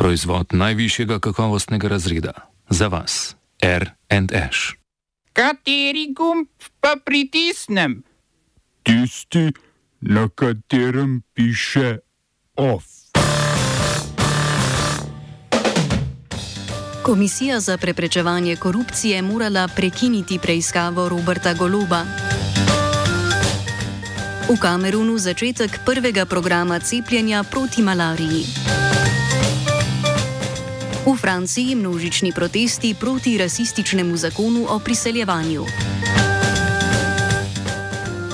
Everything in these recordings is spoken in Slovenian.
Proizvod najvišjega kakovostnega razreda. Za vas, R&H. Kateri gumb pa pritisnem? Tisti, na katerem piše OF. Komisija za preprečevanje korupcije morala prekiniti preiskavo Roberta Goloba. V Kamerunu začetek prvega programa cepljenja proti malariji. V Franciji množični protesti proti rasističnemu zakonu o priseljevanju.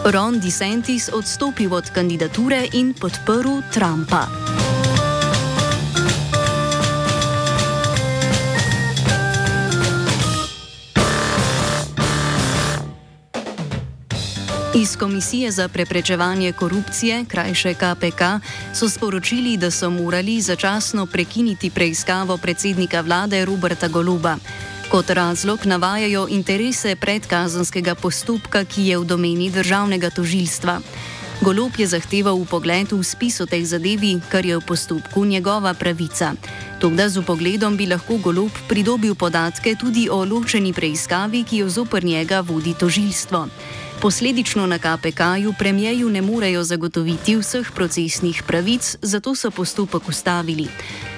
Ron DeSantis odstopil od kandidature in podprl Trumpa. Iz Komisije za preprečevanje korupcije, krajše KPK, so sporočili, da so morali začasno prekiniti preiskavo predsednika vlade Roberta Goluba. Kot razlog navajajo interese predkazanskega postopka, ki je v domeni državnega tožilstva. Golob je zahteval upogled v spis o tej zadevi, kar je v postopku njegova pravica. Tudi z upogledom bi lahko Golob pridobil podatke tudi o ločeni preiskavi, ki jo zoper njega vodi tožilstvo. Posledično na KPK-ju premijeju ne morejo zagotoviti vseh procesnih pravic, zato so postopek ustavili.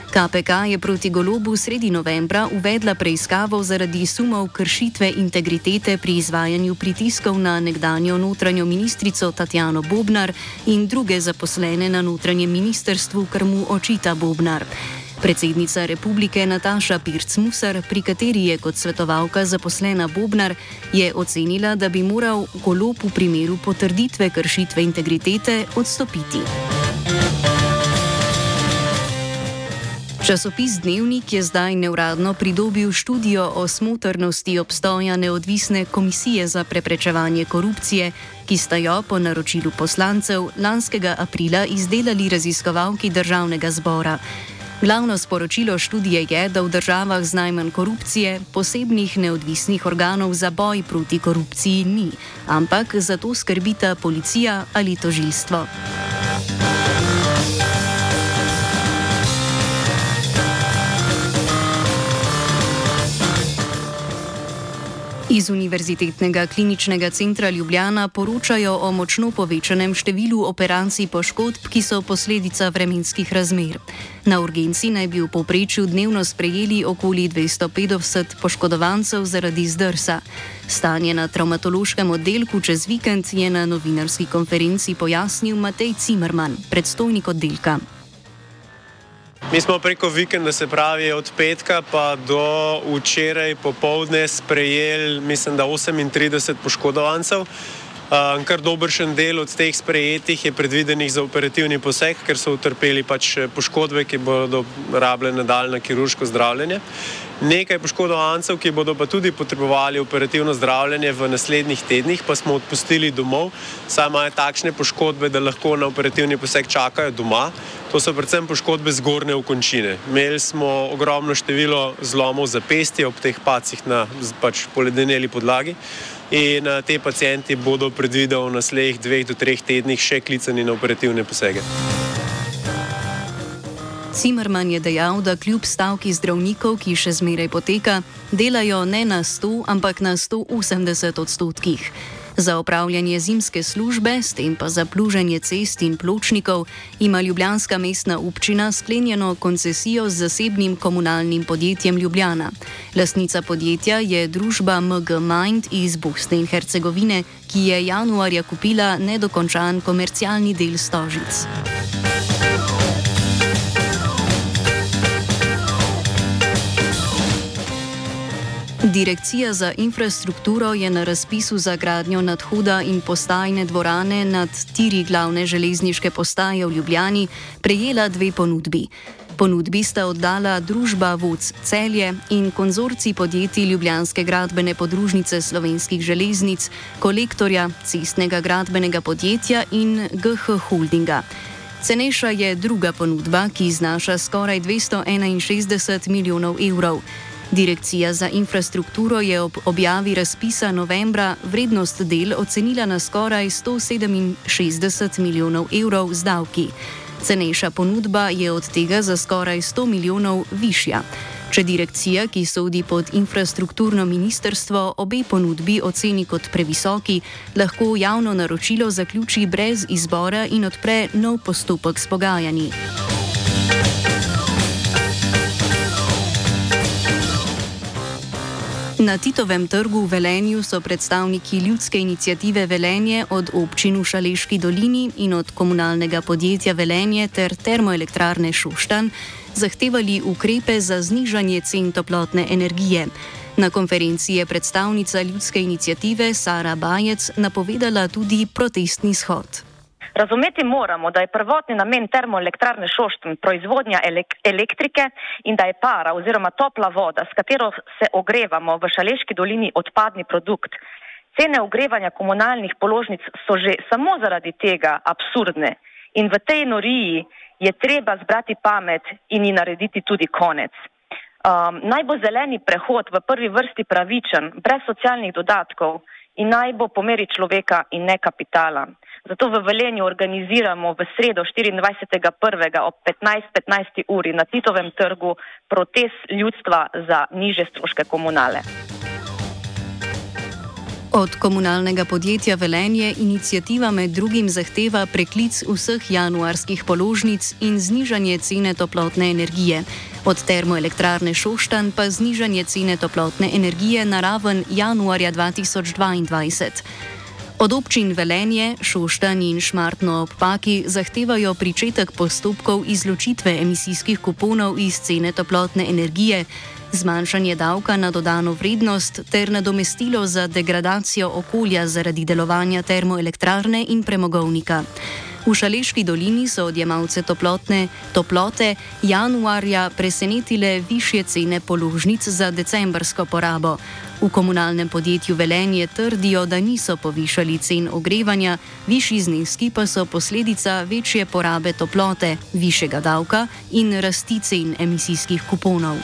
KPK je proti golobu sredi novembra uvedla preiskavo zaradi sumov kršitve integritete pri izvajanju pritiskov na nekdanjo notranjo ministrico Tatjano Bobnar in druge zaposlene na notranjem ministrstvu, kar mu očita Bobnar. Predsednica republike Nataša Pirc-Musar, pri kateri je kot svetovalka zaposlena Bobnar, je ocenila, da bi moral golob v primeru potrditve kršitve integritete odstopiti. Časopis Dnevnik je zdaj neuradno pridobil študijo o smotrnosti obstoja neodvisne komisije za preprečevanje korupcije, ki sta jo po naročilu poslancev lanskega aprila izdelali raziskovalki državnega zbora. Glavno sporočilo študije je, da v državah z najmanj korupcije posebnih neodvisnih organov za boj proti korupciji ni, ampak za to skrbita policija ali tožilstvo. Iz Univerzitetnega kliničnega centra Ljubljana poročajo o močno povečanem številu operacij poškodb, ki so posledica vremenskih razmer. Na urgenci naj bi v povprečju dnevno sprejeli okoli 250 poškodovancev zaradi zdrsa. Stanje na traumatološkem oddelku čez vikend je na novinarski konferenci pojasnil Matej Cimerman, predstojnik oddelka. Mi smo preko vikenda, se pravi od petka pa do včeraj popovdne sprejeli, mislim, da 38 poškodovancev. Kar dobršen del od teh sprejetih je predvidenih za operativni poseg, ker so utrpeli pač poškodbe, ki bodo rabile nadaljne kirurško zdravljenje nekaj poškodovancev, ki bodo pa tudi potrebovali operativno zdravljenje v naslednjih tednih, pa smo odpustili domov, saj imajo takšne poškodbe, da lahko na operativni poseg čakajo doma. To so predvsem poškodbe zgornje okončine. Imeli smo ogromno število zlomov zapestja ob teh pacih na pač poledeneli podlagi. In te pacijenti bodo predvideli v naslednjih dveh do treh tednih še klicani na operativne posege. Cimerman je dejal, da kljub stavki zdravnikov, ki še zmeraj poteka, delajo ne na 100, ampak na 180 odstotkih. Za opravljanje zimske službe, s tem pa za pluženje cest in pločnikov, ima Ljubljanska mestna občina sklenjeno koncesijo z zasebnim komunalnim podjetjem Ljubljana. Lasnica podjetja je družba MG Mind iz Bosne in Hercegovine, ki je januarja kupila nedokončan komercialni del stožic. Direkcija za infrastrukturo je na razpisu za gradnjo nadhoda in postajne dvorane nad tiri glavne železniške postaje v Ljubljani prejela dve ponudbi. Ponudbi sta oddala družba Vodc Celje in konzorci podjetij Ljubljanske gradbene podružnice slovenskih železnic, kolektorja cestnega gradbenega podjetja in GH Holdinga. Cenejša je druga ponudba, ki znaša skoraj 261 milijonov evrov. Direkcija za infrastrukturo je ob objavi razpisa novembra vrednost del ocenila na skoraj 167 milijonov evrov z davki. Cenejša ponudba je od tega za skoraj 100 milijonov višja. Če direkcija, ki sodi pod infrastrukturno ministrstvo, obe ponudbi oceni kot previsoki, lahko javno naročilo zaključi brez izbora in odpre nov postopek s pogajanji. Na Titovem trgu v Velenju so predstavniki ljudske inicijative Velenje od občin v Šaleški dolini in od komunalnega podjetja Velenje ter termoelektrarne Šuštan zahtevali ukrepe za znižanje cen toplotne energije. Na konferenci je predstavnica ljudske inicijative Sara Bajec napovedala tudi protestni shod. Razumeti moramo, da je prvotni namen termoelektrarne Šošten proizvodnja elektrike in da je para oziroma topla voda, s katero se ogrevamo v Šaleški dolini, odpadni produkt. Cene ogrevanja komunalnih položnic so že samo zaradi tega absurdne in v tej noriji je treba zbrati pamet in ji narediti tudi konec. Um, naj bo zeleni prehod v prvi vrsti pravičen, brez socialnih dodatkov in naj bo po meri človeka in ne kapitala. Zato v Velenju organiziramo v sredo 24.1. ob 15.15. uri na Titovem trgu protest ljudstva za niže stroške komunale. Od komunalnega podjetja Velenje inicijativa med drugim zahteva preklic vseh januarskih položnic in znižanje cene toplotne energije. Od termoelektrarne Šoštan pa znižanje cene toplotne energije na raven januarja 2022. Od občin Velenje, Šoštan in Šmartno ob Paki zahtevajo pričetek postopkov izločitve emisijskih kuponov iz cene toplotne energije, zmanjšanje davka na dodano vrednost ter nadomestilo za degradacijo okolja zaradi delovanja termoelektrarne in premogovnika. V Šaleški dolini so odjemalce toplotne toplote januarja presenetile više cene položnic za decembrsko porabo. V komunalnem podjetju Velenje trdijo, da niso povišali cen ogrevanja, višji zneski pa so posledica večje porabe toplote, višjega davka in rasti cen emisijskih kuponov.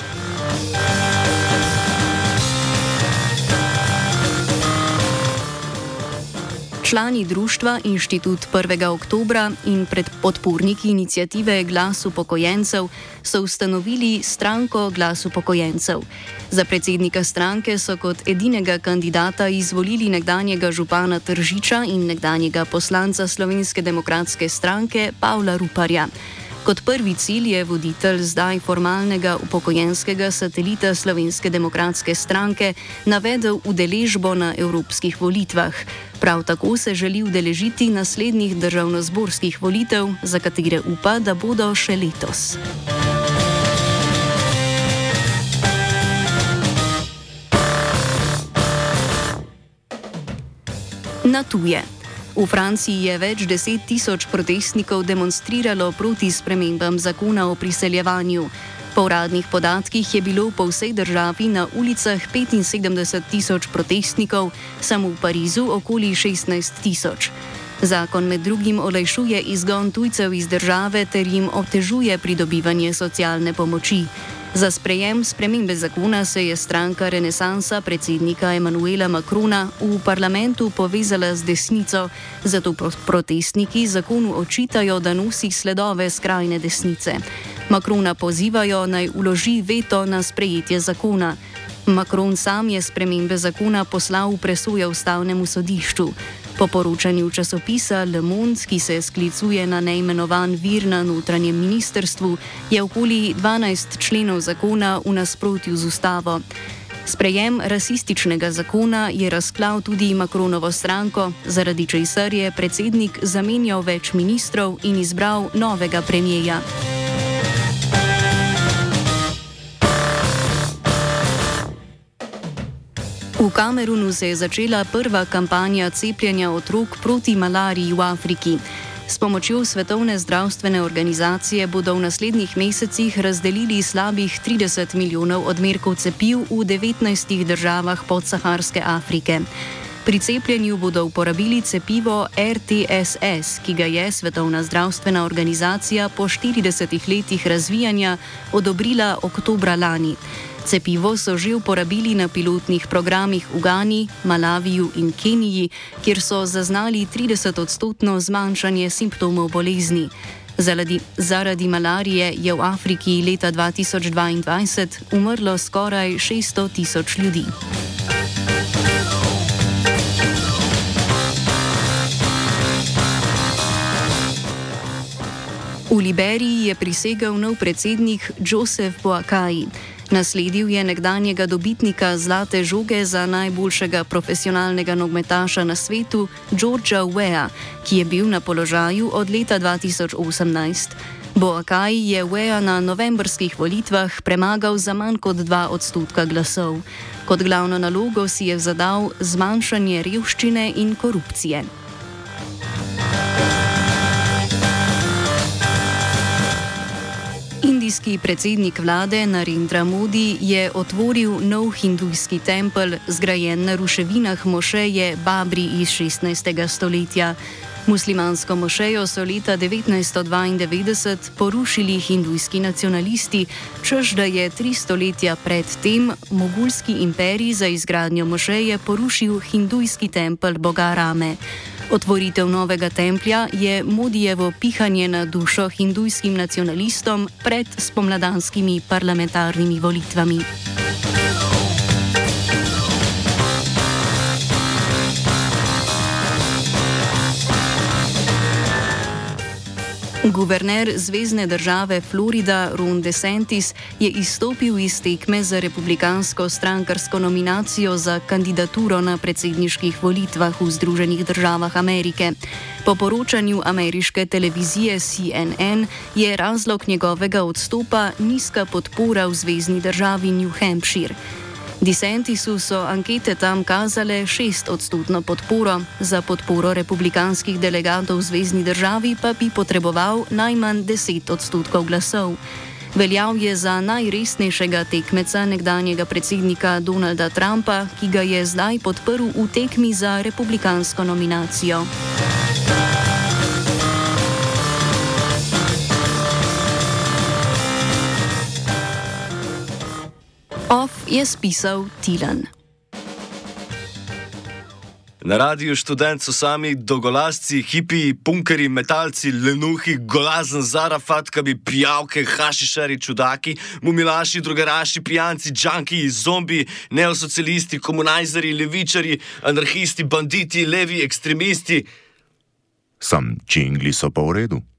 Člani društva Inštitut 1. oktobra in podporniki inicijative Glas upokojencev so ustanovili stranko Glas upokojencev. Za predsednika stranke so kot edinega kandidata izvolili nekdanjega župana Tržiča in nekdanjega poslanca Slovenske demokratske stranke Pavla Ruparja. Kot prvi cilj je voditelj zdaj formalnega upokojenskega satelita Slovenske demokratske stranke navedel udeležbo na evropskih volitvah. Prav tako se želi udeležiti naslednjih državnozborskih volitev, za katere upa, da bodo še letos. Na tuje. V Franciji je več deset tisoč protestnikov demonstriralo proti spremembam zakona o priseljevanju. Po uradnih podatkih je bilo po vsej državi na ulicah 75 tisoč protestnikov, samo v Parizu okoli 16 tisoč. Zakon med drugim olajšuje izgon tujcev iz države ter jim otežuje pridobivanje socialne pomoči. Za sprejem spremembe zakona se je stranka Renesansa predsednika Emanuela Makrona v parlamentu povezala z desnico, zato protestniki zakonu očitajo, da nosi sledove skrajne desnice. Makrona pozivajo naj uloži veto na sprejetje zakona. Makron sam je spremembe zakona poslal v presojo ustavnemu sodišču. Po poročanju časopisa Le Monde, ki se sklicuje na neimenovan vir na notranjem ministrstvu, je okoli 12 členov zakona v nasprotju z ustavo. Sprejem rasističnega zakona je razklal tudi Makronovo stranko, zaradi česar je predsednik zamenjal več ministrov in izbral novega premijeja. V Kamerunu se je začela prva kampanja cepljenja otrok proti malariji v Afriki. S pomočjo Svetovne zdravstvene organizacije bodo v naslednjih mesecih razdelili slabih 30 milijonov odmerkov cepiv v 19 državah podsaharske Afrike. Pri cepljenju bodo uporabili cepivo RTSS, ki ga je Svetovna zdravstvena organizacija po 40 letih razvijanja odobrila oktobra lani. Cepivo so že uporabili na pilotnih programih v Gani, Malaviju in Keniji, kjer so zaznali 30-odstotno zmanjšanje simptomov bolezni. Zaradi, zaradi malarije je v Afriki leta 2022 umrlo skoraj 600 tisoč ljudi. V Liberiji je prisegel nov predsednik Joseph Boakai. Nasledil je nekdanjega dobitnika zlate žoge za najboljšega profesionalnega nogmetaša na svetu, Georgea Wea, ki je bil na položaju od leta 2018. Boakaj je Wea na novembrskih volitvah premagal za manj kot 2 odstotka glasov. Kot glavno nalogo si je zadal zmanjšanje revščine in korupcije. Indijski predsednik vlade Narendra Modi je otvoril nov hindujski tempelj, zgrajen na ruševinah mošeje Babri iz 16. stoletja. Muslimansko mošejo so leta 1992 porušili hindujski nacionalisti, čež da je tri stoletja predtem mogulski imperij za izgradnjo mošeje porušil hindujski tempelj Boga Rame. Otvoritev novega templja je Modijevo pihanje na dušo hindujskim nacionalistom pred spomladanskimi parlamentarnimi volitvami. Guverner zvezdne države Florida Ron DeSantis je izstopil iz tekme za republikansko strankarsko nominacijo za kandidaturo na predsedniških volitvah v Združenih državah Amerike. Po poročanju ameriške televizije CNN je razlog njegovega odstopa nizka podpora v zvezdni državi New Hampshire. Dissentisu so ankete tam kazale 6 odstotno podporo, za podporo republikanskih delegatov v zvezdni državi pa bi potreboval najmanj 10 odstotkov glasov. Veljal je za najresnejšega tekmeca nekdanjega predsednika Donalda Trumpa, ki ga je zdaj podprl v tekmi za republikansko nominacijo. Off je spisal Tilan. Na radiju študent so sami dogolasci, hipi, punkeri, metalci, lenuhi, golazen, zarafatkabi, pijavke, hašišari, čudaki, mumilaši, drugaraši, pijanci, džanki, zombi, neosocialisti, komunajzeri, levičari, anarhisti, banditi, levi, ekstremisti. Sam čingli so pa v redu.